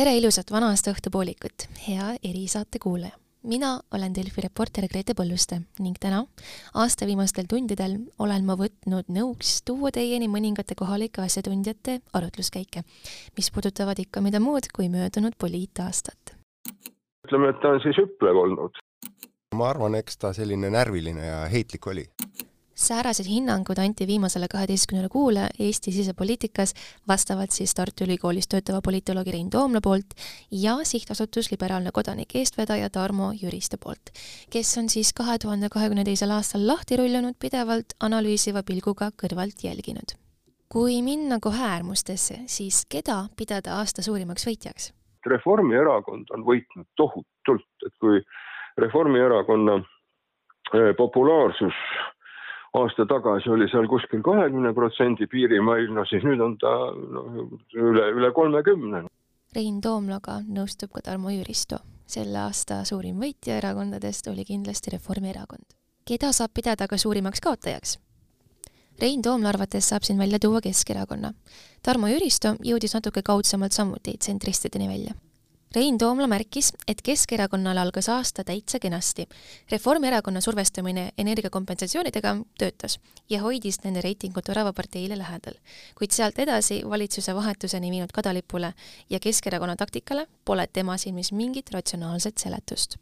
tere ilusat vana-aasta õhtupoolikut, hea erisaate kuulaja! mina olen Delfi reporter Grete Põlluste ning täna, aasta viimastel tundidel, olen ma võtnud nõuks tuua teieni mõningate kohalike asjatundjate arutluskäike, mis puudutavad ikka mida muud kui möödunud poliitaastat. ütleme, et ta on siis hüplev olnud. ma arvan, eks ta selline närviline ja heitlik oli säärased hinnangud anti viimasele kaheteistkümnele kuule Eesti sisepoliitikas vastavalt siis Tartu Ülikoolis töötava politoloogi Rein Toomla poolt ja sihtasutus Liberaalne Kodanik eestvedaja Tarmo Jüriste poolt, kes on siis kahe tuhande kahekümne teisel aastal lahti rullunud pidevalt analüüsiva pilguga kõrvalt jälginud. kui minna kohe äärmustesse, siis keda pidada aasta suurimaks võitjaks? Reformierakond on võitnud tohutult, et kui Reformierakonna eh, populaarsus aasta tagasi oli seal kuskil kahekümne protsendi piirimail, no siis nüüd on ta noh, üle, üle kolmekümne. Rein Toomlaga nõustub ka Tarmo Jüristo. selle aasta suurim võitja erakondadest oli kindlasti Reformierakond. keda saab pidada ka suurimaks kaotajaks? Rein Toomla arvates saab siin välja tuua Keskerakonna. Tarmo Jüristo jõudis natuke kaudsemalt samuti tsentristideni välja Rein Toomla märkis, et Keskerakonnal algas aasta täitsa kenasti. Reformierakonna survestamine energiakompensatsioonidega töötas ja hoidis nende reitingut Rahvaparteile lähedal. kuid sealt edasi valitsuse vahetuseni viinud kadalipule ja Keskerakonna taktikale pole tema silmis mingit ratsionaalset seletust.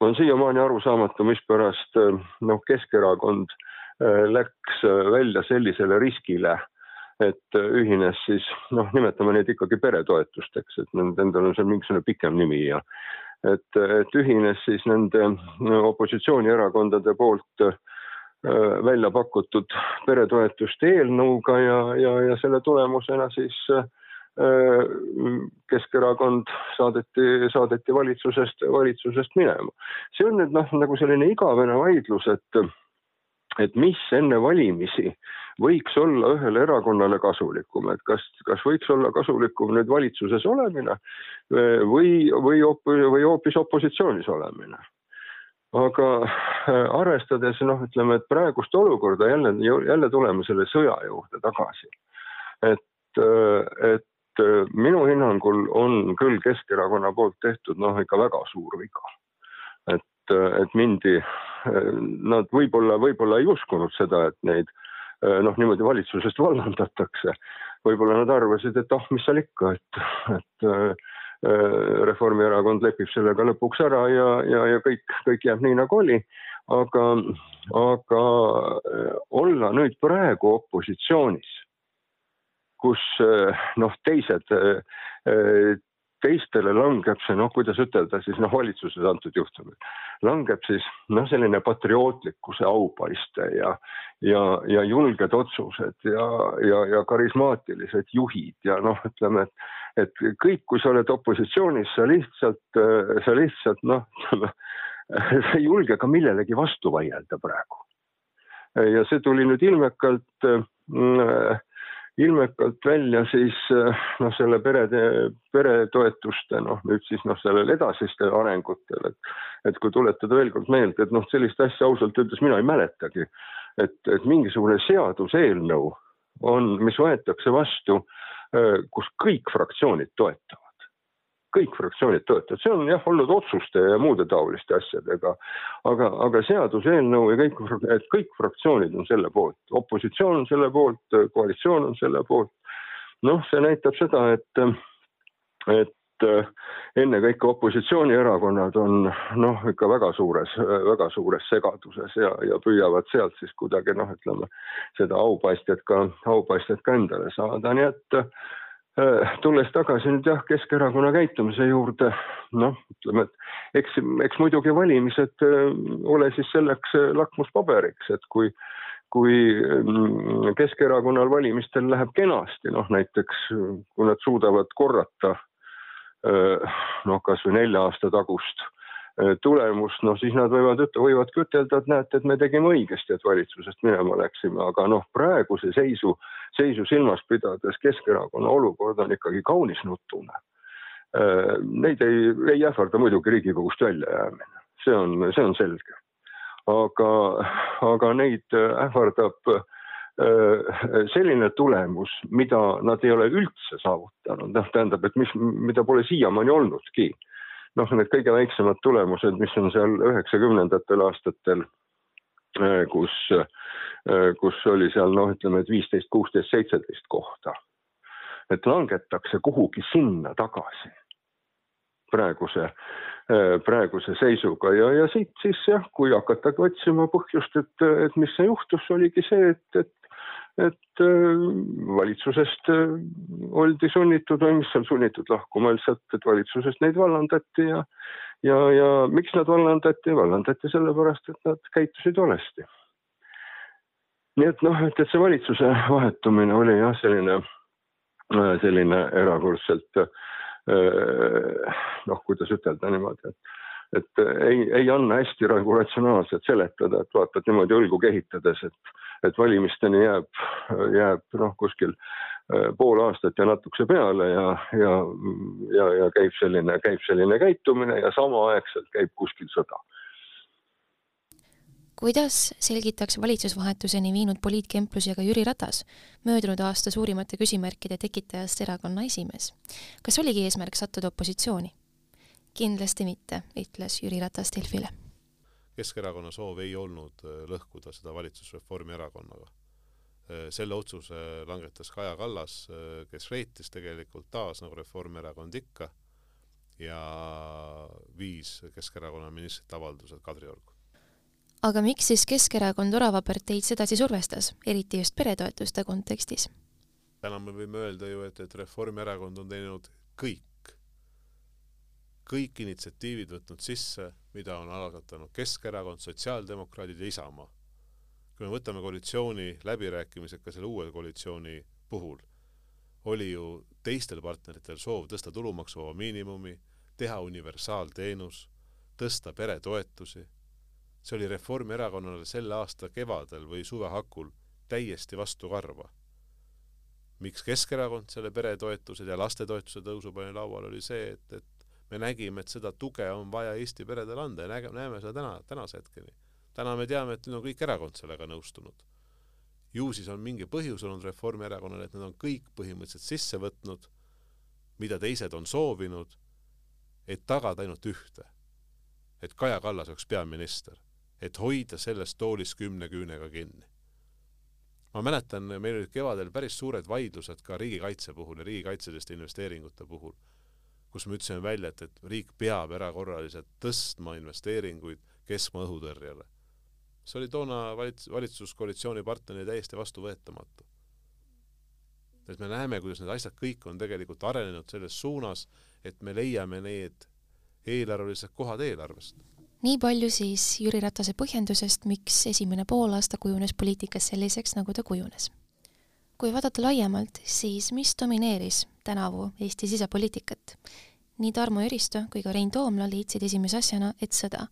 on siiamaani arusaamatu, mispärast noh, Keskerakond äh, läks äh, välja sellisele riskile et ühines siis noh, nimetame neid ikkagi peretoetusteks, et nendel on seal mingisugune pikem nimi ja et, et ühines siis nende opositsioonierakondade poolt äh, välja pakutud peretoetuste eelnõuga ja, ja, ja selle tulemusena siis äh, Keskerakond saadeti, saadeti valitsusest, valitsusest minema. see on nüüd noh, nagu selline igavene vaidlus, et, et mis enne valimisi võiks olla ühele erakonnale kasulikum, et kas, kas võiks olla kasulikum nüüd valitsuses olemine või, või, või hoopis opositsioonis olemine. aga äh, arvestades noh, ütleme, et praegust olukorda jälle, jälle tuleme selle sõja juurde tagasi. et, äh, et minu hinnangul on küll Keskerakonna poolt tehtud noh, ikka väga suur viga. et, et mindi, nad võib-olla, võib-olla ei uskunud seda, et neid noh, niimoodi valitsusest vallandatakse. võib-olla nad arvasid, et oh, mis seal ikka, et, et äh, Reformierakond lepib sellega lõpuks ära ja, ja, ja kõik, kõik jääb nii nagu oli. aga, aga äh, olla nüüd praegu opositsioonis, kus noh, teised teistele langeb see noh, kuidas ütelda siis noh, valitsuses antud juhtumil, langeb siis noh, selline patriootlikkuse aupaiste ja, ja, ja julged otsused ja, ja, ja karismaatilised juhid ja noh, ütleme, et, et kõik, kui sa oled opositsioonis, sa lihtsalt, sa lihtsalt noh, ütleme, sa ei julge ka millelegi vastu vaielda praegu. ja see tuli nüüd ilmekalt äh, ilmekalt välja siis eh, noh, selle perede, peretoetuste noh, nüüd siis noh, sellel edasistel arengutel, et, et kui tuletada veel kord meelde, et noh, sellist asja ausalt öeldes mina ei mäletagi, et, et mingisugune seaduseelnõu on, mis võetakse vastu, eh, kus kõik fraktsioonid toetavad kõik fraktsioonid toetavad, see on jah olnud otsuste ja muude taoliste asjadega. aga, aga seaduseelnõu ja kõik, et kõik fraktsioonid on selle poolt, opositsioon on selle poolt, koalitsioon on selle poolt. noh, see näitab seda, et, et ennekõike opositsioonierakonnad on noh, ikka väga suures, väga suures segaduses ja, ja püüavad sealt siis kuidagi noh, ütleme seda aupaistjat ka, aupaistjat ka endale saada, nii et tulles tagasi nüüd jah, Keskerakonna käitumise juurde, noh, ütleme, et eks, eks muidugi valimised äh, ole siis selleks äh, lakmuspaberiks, et kui, kui mm, Keskerakonnal valimistel läheb kenasti, noh näiteks kui nad suudavad korrata noh, kasvõi nelja aasta tagust Äh, tulemust, noh siis nad võivad, võivadki ütelda, et näete, et me tegime õigesti, et valitsusest minema läksime, aga noh, praeguse seisu, seisu silmas pidades Keskerakonna olukord on ikkagi kaunis nutune. Äh, neid ei, ei ähvarda muidugi Riigikogust väljajäämine, see on, see on selge. aga, aga neid ähvardab selline tulemus, mida nad ei ole üldse saavutanud, noh, tähendab, et mis, mida pole siiamaani olnudki. noh, need kõige väiksemad tulemused, mis on seal üheksakümnendatel aastatel, kus, kus oli seal noh, ütleme, et viisteist, kuusteist, seitseteist kohta. et langetakse kuhugi sinna tagasi praeguse Äh, praeguse seisuga ja, ja siit siis jah, kui hakatagi otsima põhjust, et, et mis see juhtus, oligi see, et, et, et äh, valitsusest äh, oldi sunnitud või mis seal sunnitud lahkuma lihtsalt, et valitsusest neid vallandati ja, ja, ja miks nad vallandati, vallandati sellepärast, et nad käitusid valesti. Nii et noh, et, et see valitsuse vahetumine oli jah, selline, selline erakordselt äh, noh, kuidas ütelda niimoodi, et et ei, ei anna hästi nagu ratsionaalselt seletada, et vaatad niimoodi õlgu kehitades, et, et valimisteni jääb, jääb noh, kuskil pool aastat ja natukese peale ja, ja, ja, ja käib selline, käib selline käitumine ja samaaegselt käib kuskil sõda kuidas selgitaks valitsusvahetuseni viinud poliitkemplusega Jüri Ratas, möödunud aasta suurimate küsimärkide tekitajast erakonna esimees? kas oligi eesmärk sattuda opositsiooni? kindlasti mitte, ütles Jüri Ratas Delfile. Keskerakonna soov ei olnud äh, lõhkuda seda valitsust Reformierakonnaga. Äh, selle otsuse langetas Kaja Kallas, äh, kes reitis tegelikult taas nagu Reformierakond ikka ja viis Keskerakonna ministrite avaldused Kadriorgu aga miks siis Keskerakond Orava parteid sedasi survestas, eriti just peretoetuste kontekstis? täna me võime öelda ju, et, et Reformierakond on teinud kõik, kõik initsiatiivid võtnud sisse, mida on algatanud Keskerakond, Sotsiaaldemokraadid ja Isamaa. kui me võtame koalitsiooni läbirääkimised ka selle uue koalitsiooni puhul, oli ju teistel partneritel soov tõsta tulumaksuvaba miinimumi, teha universaalteenus, tõsta peretoetusi see oli Reformierakonnale selle aasta kevadel või suve hakul täiesti vastukarva. miks Keskerakond selle peretoetused ja lastetoetuse tõusu pani lauale, oli see, et, et me nägime, et seda tuge on vaja Eesti peredele anda ja näge-, näeme seda täna, tänase hetkeni. täna me teame, et nüüd on kõik erakond sellega nõustunud. ju siis on mingi põhjus olnud Reformierakonnal, et nad on kõik põhimõtteliselt sisse võtnud, mida teised on soovinud, et tagada ainult ühte, et Kaja Kallas oleks peaminister et hoida sellest toolist kümne küünega kinni. ma mäletan, meil olid kevadel päris suured vaidlused ka riigikaitse puhul ja riigikaitseliste investeeringute puhul, kus me ütlesime välja, et, et riik peab erakorraliselt tõstma investeeringuid keskmaa õhutõrjele. see oli toona valits-, valitsuskoalitsiooni partnerile täiesti vastuvõetamatu. et me näeme, kuidas need asjad kõik on tegelikult arenenud selles suunas, et me leiame need eelarvelised kohad eelarvest nii palju siis Jüri Ratase põhjendusest, miks esimene poolaasta kujunes poliitikas selliseks, nagu ta kujunes. kui vaadata laiemalt, siis mis domineeris tänavu Eesti sisepoliitikat? Nii Tarmo Jüristo kui ka Rein Toomla leidsid esimese asjana, et sõda.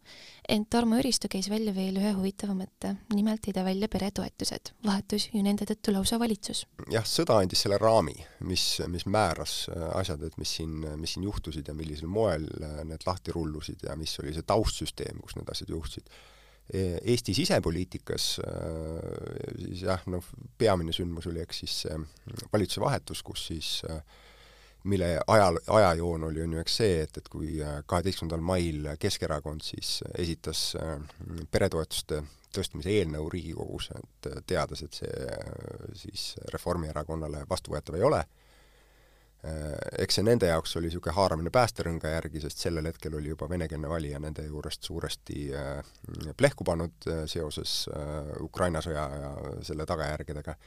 ent Tarmo Jüristo käis välja veel ühe huvitava mõtte, nimelt tõi ta välja peretoetused. vahetus ju nende tõttu lausa valitsus. jah, sõda andis selle raami, mis, mis määras äh, asjad, et mis siin, mis siin juhtusid ja millisel moel äh, need lahti rullusid ja mis oli see taustsüsteem, kus need asjad juhtusid e, Eesti sisepoliitikas äh, siis jah, noh, peamine sündmus oli eks siis valitsuse vahetus, kus siis äh, mille ajal, ajajoon oli, on ju eks see, et, et kui äh, kaheteistkümnendal mail Keskerakond siis esitas äh, peretoetuste tõstmise eelnõu Riigikogus, et äh, teades, et see siis Reformierakonnale vastuvõetav ei ole, eks see nende jaoks oli niisugune haaramine päästerõnga järgi, sest sellel hetkel oli juba venekeelne valija nende juurest suuresti plehku pannud seoses Ukraina sõja ja selle tagajärgedega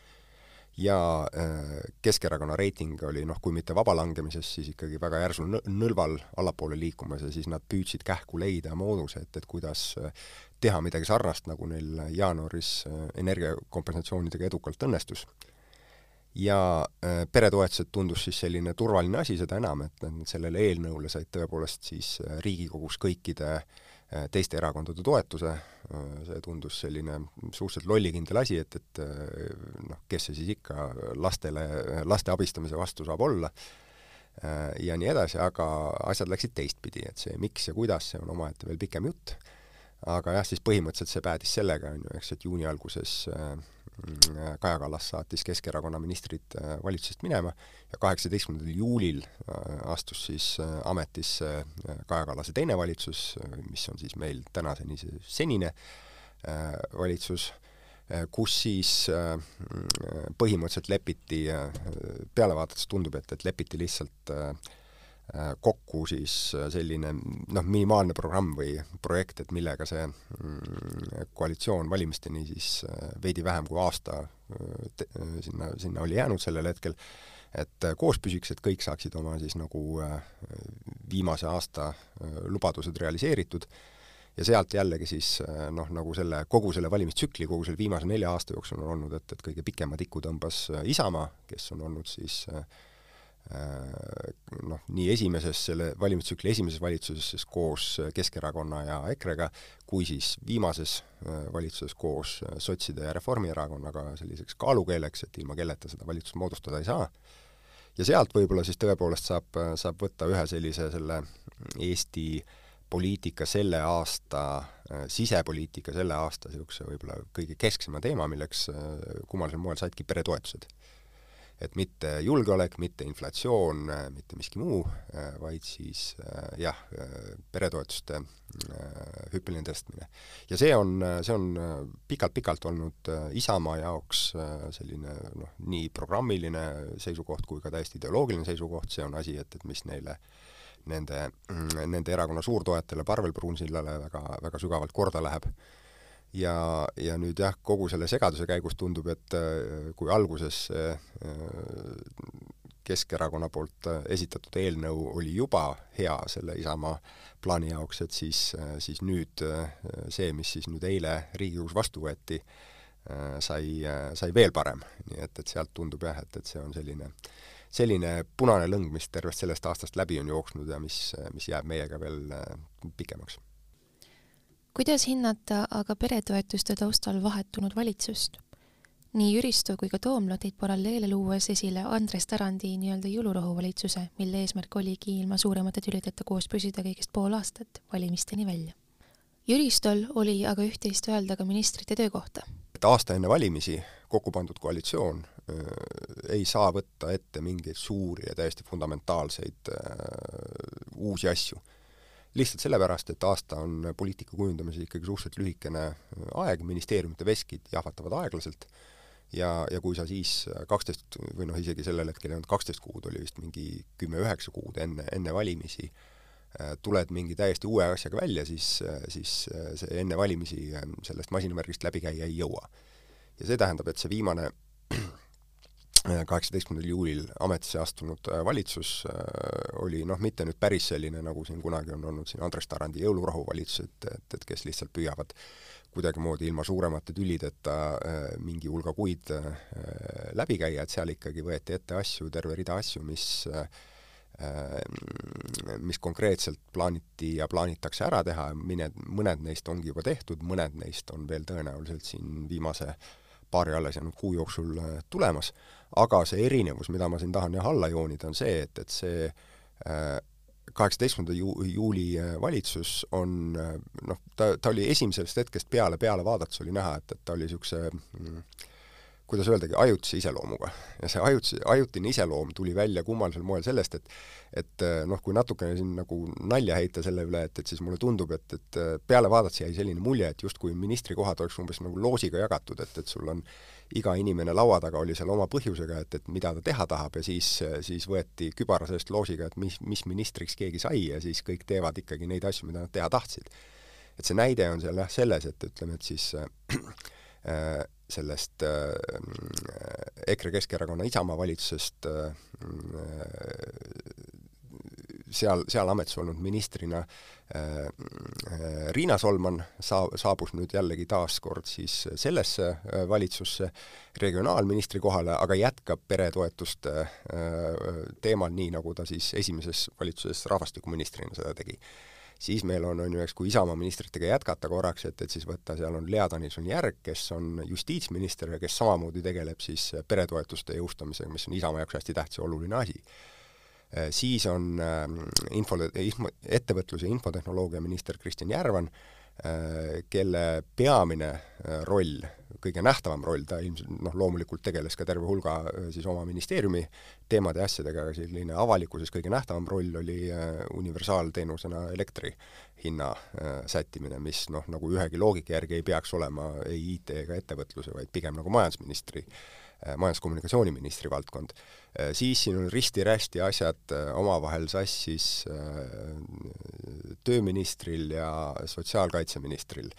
ja äh, Keskerakonna reiting oli noh, kui mitte vabalangemises, siis ikkagi väga järsul nõlval allapoole liikumas ja siis nad püüdsid kähku leida mooduse, et, et kuidas äh, teha midagi sarnast, nagu neil jaanuaris äh, energiakompensatsioonidega edukalt õnnestus. ja peretoetused tundus siis selline turvaline asi, seda enam, et sellele eelnõule said tõepoolest siis Riigikogus kõikide Äh, teiste erakondade toetuse, äh, see tundus selline suhteliselt lollikindel asi, et, et äh, noh, kes see siis ikka lastele, laste abistamise vastu saab olla, ja nii edasi, aga asjad läksid teistpidi, et see miks ja kuidas, see on omaette veel pikem jutt, aga jah, siis põhimõtteliselt see päädis sellega, on ju, eks, et juuni alguses Kaja Kallas saatis Keskerakonna ministrid valitsusest minema ja kaheksateistkümnendal juulil astus siis ametisse Kaja Kallase teine valitsus, mis on siis meil tänaseni see senine valitsus, kus siis põhimõtteliselt lepiti, peale vaadates tundub, et, et lepiti lihtsalt äh, Äh, kokku siis äh, selline noh, minimaalne programm või projekt, et millega see mm, koalitsioon valimisteni siis äh, veidi vähem kui aasta sinna, sinna oli jäänud sellel hetkel, et koos püsiks, et kõik saaksid oma siis nagu viimase aasta lubadused realiseeritud ja sealt jällegi siis noh, nagu selle, kogu selle valimistsükli, kogu selle viimase nelja aasta jooksul on olnud, et, et kõige pikema tiku tõmbas Isamaa, kes on olnud siis äh, Äh, noh, nii esimeses, selle valimistsükli esimeses valitsuses siis koos Keskerakonna ja EKRE-ga, kui siis viimases äh, valitsuses koos sotside ja Reformierakonnaga selliseks kaalukeeleks, et ilma kelleta seda valitsust moodustada ei saa. ja sealt võib-olla siis tõepoolest saab, saab võtta ühe sellise selle Eesti poliitika selle aasta, äh, sisepoliitika selle aasta niisuguse võib-olla kõige kesksema teema, milleks kummalisel moel saidki peretoetused et mitte julgeolek, mitte inflatsioon, mitte miski muu, vaid siis jah, peretoetuste hüppeline tõstmine. ja see on, see on pikalt-pikalt olnud Isamaa jaoks selline noh, nii programmiline seisukoht kui ka täiesti ideoloogiline seisukoht, see on asi, et, et mis neile nende, nende erakonna suurtoetajale Parvel Pruunsillale väga, väga sügavalt korda läheb ja, ja nüüd jah, kogu selle segaduse käigus tundub, et äh, kui alguses äh, Keskerakonna poolt äh, esitatud eelnõu oli juba hea selle Isamaa plaani jaoks, et siis, siis nüüd see, mis siis nüüd eile Riigikogus vastu võeti, sai, sai veel parem. nii et, et sealt tundub jah, et, et see on selline, selline punane lõng, mis tervest sellest aastast läbi on jooksnud ja mis, mis jääb meiega veel pikemaks kuidas hinnata aga peretoetuste taustal vahetunud valitsust? nii Jüristo kui ka Toomla tõid paralleele luues esile Andres Tarandi nii-öelda jõulurahu valitsuse, mille eesmärk oligi ilma suuremate tülideta koos püsida kõigest pool aastat valimisteni välja. Jüristol oli aga üht-teist öelda ka ministrite töö kohta. et aasta enne valimisi kokku pandud koalitsioon äh, ei saa võtta ette mingeid suuri ja täiesti fundamentaalseid äh, uusi asju lihtsalt sellepärast, et aasta on poliitika kujundamises ikkagi suhteliselt lühikene aeg, ministeeriumite veskid jahvatavad aeglaselt ja, ja kui sa siis kaksteist või noh, isegi sellel hetkel ei olnud kaksteist kuud, oli vist mingi kümme-üheksa kuud enne, enne valimisi, tuled mingi täiesti uue asjaga välja, siis, siis see enne valimisi sellest masinavärgist läbi käia ei jõua. ja see tähendab, et see viimane kaheksateistkümnendal juulil ametisse astunud äh, valitsus äh, oli noh, mitte nüüd päris selline, nagu siin kunagi on olnud siin Andres Tarandi jõulurahu valitsus, et, et, et kes lihtsalt püüavad kuidagimoodi ilma suuremate tülideta äh, mingi hulga kuid läbi käia, et seal ikkagi võeti ette asju, terve rida asju, mis mis konkreetselt plaaniti ja plaanitakse ära teha, mõned, mõned neist ongi juba tehtud, mõned neist on veel tõenäoliselt siin viimase paari alles jäänud kuu jooksul tulemas. Aga see erinevus, mida ma siin tahan jah alla joonida, on see, et, et see äh, kaheksateistkümnenda ju-, juuli äh, valitsus on äh, noh, ta, ta oli esimesest hetkest peale, peale vaadates oli näha, et, et ta oli niisuguse mm, kuidas öeldagi, ajutise iseloomuga. ja see ajutise, ajutine iseloom tuli välja kummalisel moel sellest, et et noh, kui natukene siin nagu nalja heita selle üle, et, et siis mulle tundub, et, et peale vaadates jäi selline mulje, et justkui ministrikohad oleks umbes nagu loosiga jagatud, et, et sul on iga inimene laua taga oli seal oma põhjusega, et, et mida ta teha tahab ja siis, siis võeti kübara seest loosiga, et mis, mis ministriks keegi sai ja siis kõik teevad ikkagi neid asju, mida nad teha tahtsid. et see näide on seal jah selles, et ütleme, et siis äh, sellest äh, EKRE, Keskerakonna, Isamaa valitsusest äh, seal, seal ametis olnud ministrina äh, Riina Solman saa-, saabus nüüd jällegi taas kord siis sellesse äh, valitsusse regionaalministri kohale, aga jätkab peretoetuste äh, teemal, nii nagu ta siis esimeses valitsuses rahvastikuministrina seda tegi siis meil on, on ju, eks, kui Isamaa ministritega jätkata korraks, et, et siis võtta, seal on Lea Danilson-Järg, kes on justiitsminister ja kes samamoodi tegeleb siis peretoetuste jõustamisega, mis on Isamaa jaoks hästi tähtis ja oluline asi. Siis on ähm, info, info, ettevõtlus- ja infotehnoloogia minister Kristjan Järvan, kelle peamine äh, roll kõige nähtavam roll, ta ilmselt noh, loomulikult tegeles ka terve hulga siis oma ministeeriumi teemade ja asjadega, aga selline avalikkuses kõige nähtavam roll oli universaalteenusena elektri hinna sättimine, mis noh, nagu ühegi loogika järgi ei peaks olema ei IT ega ettevõtluse, vaid pigem nagu majandusministri majandus-kommunikatsiooniministri valdkond. siis siin on risti-rästi asjad omavahel sassis tööministril ja sotsiaalkaitseministril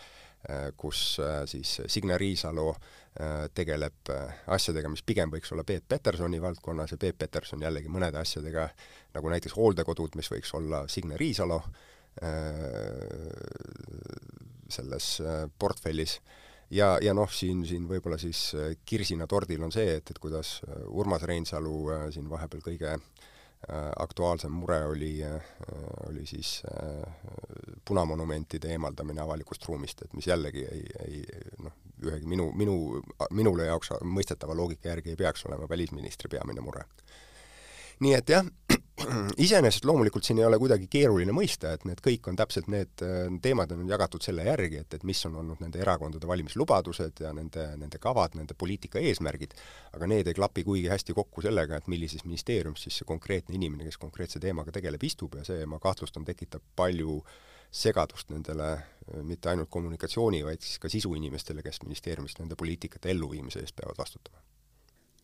Äh, kus äh, siis Signe Riisalo äh, tegeleb asjadega, mis pigem võiks olla Peep Petersoni valdkonnas ja Peep Peterson jällegi mõnede asjadega, nagu näiteks hooldekodud, mis võiks olla Signe Riisalo selles portfellis ja, ja noh, siin, siin võib-olla siis kirsina tordil on see, et, et kuidas Urmas Reinsalu siin vahepeal kõige äh, Äh, aktuaalsem mure oli, äh, oli siis äh, punamonumentide eemaldamine avalikust ruumist, et mis jällegi ei, ei noh, ühegi minu, minu, minule jaoks mõistetava loogika järgi ei peaks olema välisministri peamine mure. nii et jah, iseenesest loomulikult siin ei ole kuidagi keeruline mõista, et need kõik on täpselt need äh, teemad on jagatud selle järgi, et, et mis on olnud nende erakondade valimislubadused ja nende, nende kavad, nende poliitika eesmärgid, aga need ei klapi kuigi hästi kokku sellega, et millises ministeeriumis siis see konkreetne inimene, kes konkreetse teemaga tegeleb, istub. Ja see, ma kahtlustan, tekitab palju segadust nendele äh, mitte ainult kommunikatsiooni, vaid siis ka sisuinimestele, kes ministeeriumis nende poliitikate elluviimise eest peavad vastutama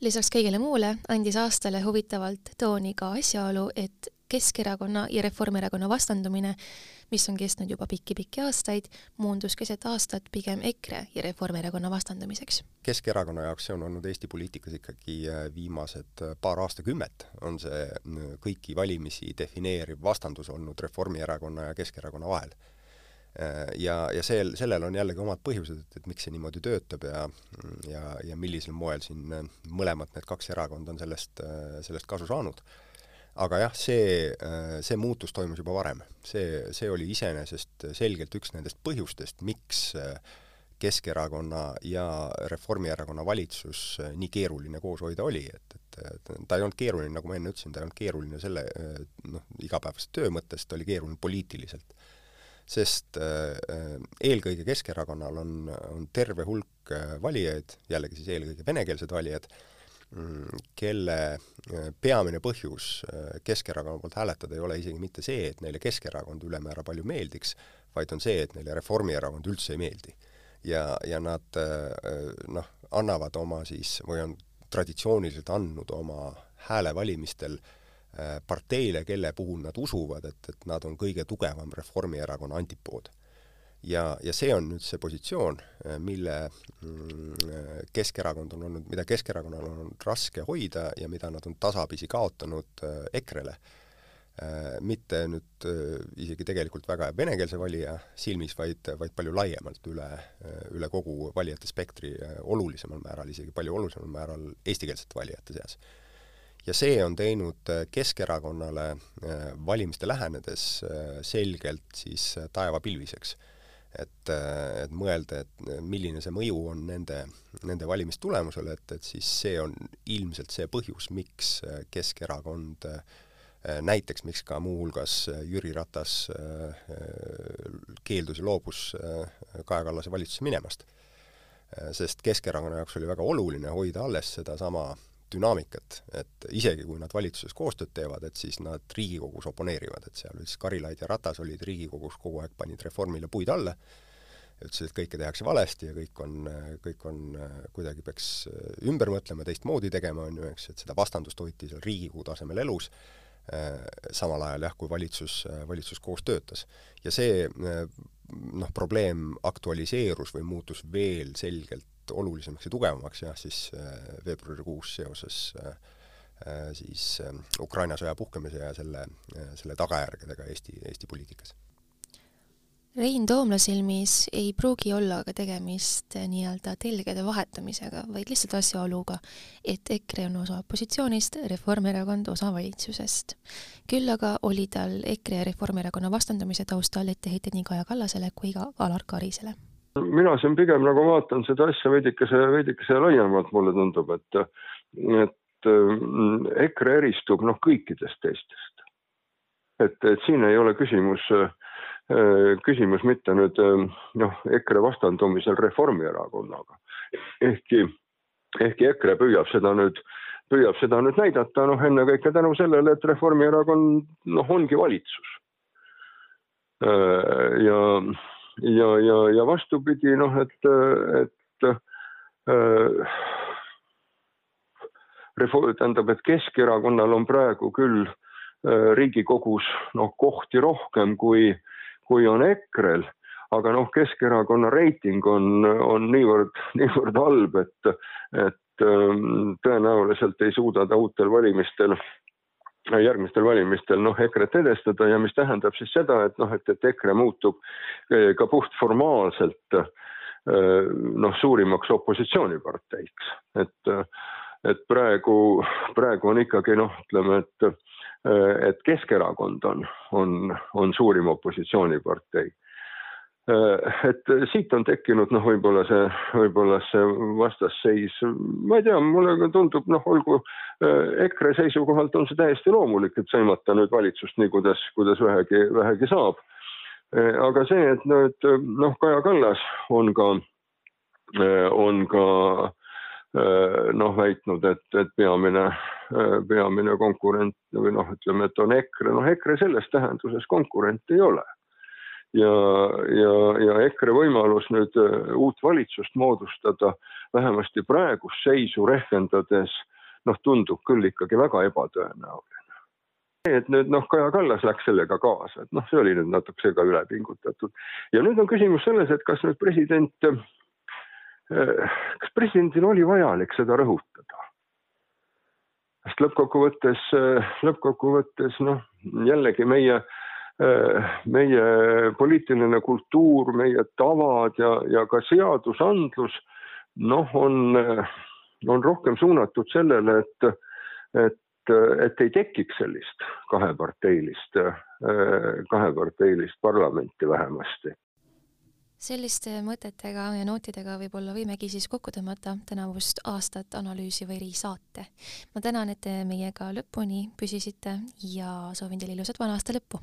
lisaks kõigele muule andis aastale huvitavalt tooni ka asjaolu, et Keskerakonna ja Reformierakonna vastandumine, mis on kestnud juba pikki-pikki aastaid, muundus keset aastat pigem EKRE ja Reformierakonna vastandumiseks. Keskerakonna jaoks see on olnud Eesti poliitikas ikkagi äh, viimased äh, paar aastakümmet, on see kõiki valimisi defineeriv vastandus olnud Reformierakonna ja Keskerakonna vahel ja, ja sel, sellel on jällegi omad põhjused, et, et miks see niimoodi töötab ja ja, ja millisel moel siin äh, mõlemad need kaks erakonda on sellest, äh, sellest kasu saanud. aga jah, see, see muutus toimus juba varem. see, see oli iseenesest selgelt üks nendest põhjustest, miks Keskerakonna ja Reformierakonna valitsus nii keeruline koos hoida oli, et, et ta ei olnud keeruline, nagu ma enne ütlesin, ta ei olnud keeruline selle noh, igapäevase töö mõttes, ta oli keeruline poliitiliselt sest äh, äh, eelkõige Keskerakonnal on, on terve hulk äh, valijaid, jällegi siis eelkõige venekeelsed valijad, mm, kelle peamine põhjus Keskerakonna poolt hääletada ei ole isegi mitte see, et neile Keskerakond ülemäära palju meeldiks, vaid on see, et neile Reformierakond üldse ei meeldi. ja, ja nad noh, annavad oma siis, või on traditsiooniliselt andnud oma hääle valimistel äh, parteile, kelle puhul nad usuvad, et, et nad on kõige tugevam Reformierakonna antipood. ja, ja see on nüüd see positsioon, äh, mille mm, Keskerakond on olnud, mida Keskerakonnal on olnud raske hoida ja mida nad on tasapisi kaotanud äh, EKRE-le. mitte nüüd isegi tegelikult väga venekeelse valija silmis, vaid, vaid palju laiemalt üle, üle kogu valijate spektri, olulisemal määral, isegi palju olulisemal määral eestikeelsete valijate seas ja see on teinud äh, Keskerakonnale äh, valimiste lähenedes äh, selgelt siis taevapilviseks. et, et mõelda, et milline see mõju on nende, nende valimistulemusele, et, et siis see on ilmselt see põhjus, miks Keskerakond näiteks miks ka muuhulgas Jüri Ratas keeldus ja loobus Kaja Kallase valitsusse minemast. sest Keskerakonna jaoks oli väga oluline hoida alles sedasama dünaamikat, et isegi kui nad valitsuses koostööd teevad, et siis nad Riigikogus oponeerivad, et seal siis Karilaid ja Ratas olid Riigikogus kogu aeg, panid reformile puid alla, ütlesid, et kõike tehakse valesti ja kõik on, kõik on, kuidagi peaks ümber mõtlema, teistmoodi tegema, on ju, eks, et seda vastandust hoiti seal Riigikogu tasemel elus, samal ajal jah, kui valitsus, valitsus koos töötas. ja see noh, probleem aktualiseerus või muutus veel selgelt olulisemaks ja tugevamaks jah, siis äh, veebruarikuus seoses äh, äh, siis Ukraina sõja puhkemise ja selle, selle tagajärgedega Eesti, Eesti poliitikas. Rein Toomla silmis ei pruugi olla aga tegemist nii-öelda telgede vahetamisega, vaid lihtsalt asjaoluga, et EKRE on osa opositsioonist, Reformierakond osa valitsusest. küll aga oli tal EKRE ja Reformierakonna vastandumise taustal etteheited nii Kaja Kallasele kui ka Alar Karisele mina siin pigem nagu vaatan seda asja veidikese, veidikese laiemalt, mulle tundub, et, et mm, EKRE eristub noh, kõikidest teistest. et, et siin ei ole küsimus, küsimus mitte nüüd noh, EKRE vastandumisel Reformierakonnaga. ehkki, ehkki EKRE püüab seda nüüd, püüab seda nüüd näidata, noh ennekõike tänu sellele, et Reformierakond noh, ongi valitsus. ja, ja, ja, ja vastupidi noh, et, et Reform, tähendab, et Keskerakonnal on praegu küll Riigikogus noh, kohti rohkem kui kui on EKRE-l, aga noh, Keskerakonna reiting on, on niivõrd, niivõrd halb, et, et ähm, tõenäoliselt ei suuda ta uutel valimistel järgmistel valimistel noh, EKRE-t edestada ja mis tähendab siis seda, et noh, et, et EKRE muutub äh, ka puhtformaalselt äh, noh, suurimaks opositsiooniparteiks, et, et praegu, praegu on ikkagi noh, ütleme, et et Keskerakond on, on, on suurim opositsioonipartei. Äh, et siit on tekkinud noh, võib-olla see, võib-olla see vastasseis, ma ei tea, mulle tundub noh, olgu äh, EKRE seisukohalt on see täiesti loomulik, et sõimata nüüd valitsust nii, kuidas, kuidas vähegi, vähegi saab. aga see, et nüüd noh, Kaja Kallas on ka, on ka noh, väitnud, et, et peamine Äh, peamine konkurent või noh, ütleme, et on EKRE, noh EKRE selles tähenduses konkurent ei ole. Ja, ja, ja EKRE võimalus nüüd äh, uut valitsust moodustada vähemasti praegust seisu rehkendades noh, tundub küll ikkagi väga ebatõenäoline. et nüüd noh, Kaja Kallas läks sellega kaasa, et noh, see oli nüüd natukese ka üle pingutatud. ja nüüd on küsimus selles, et kas nüüd president, äh, kas presidendil oli vajalik seda rõhutada sest lõppkokkuvõttes, lõppkokkuvõttes noh, jällegi meie, meie poliitiline kultuur, meie tavad ja, ja ka seadusandlus noh, on, on rohkem suunatud sellele, et, et, et ei tekiks sellist kaheparteilist, kaheparteilist parlamenti vähemasti selliste mõtetega ja nootidega võib-olla võimegi siis kokku tõmmata tänavust aastat analüüsiva erisaate. ma tänan, et te meiega lõpuni püsisite ja soovin teile ilusat vana aasta lõppu!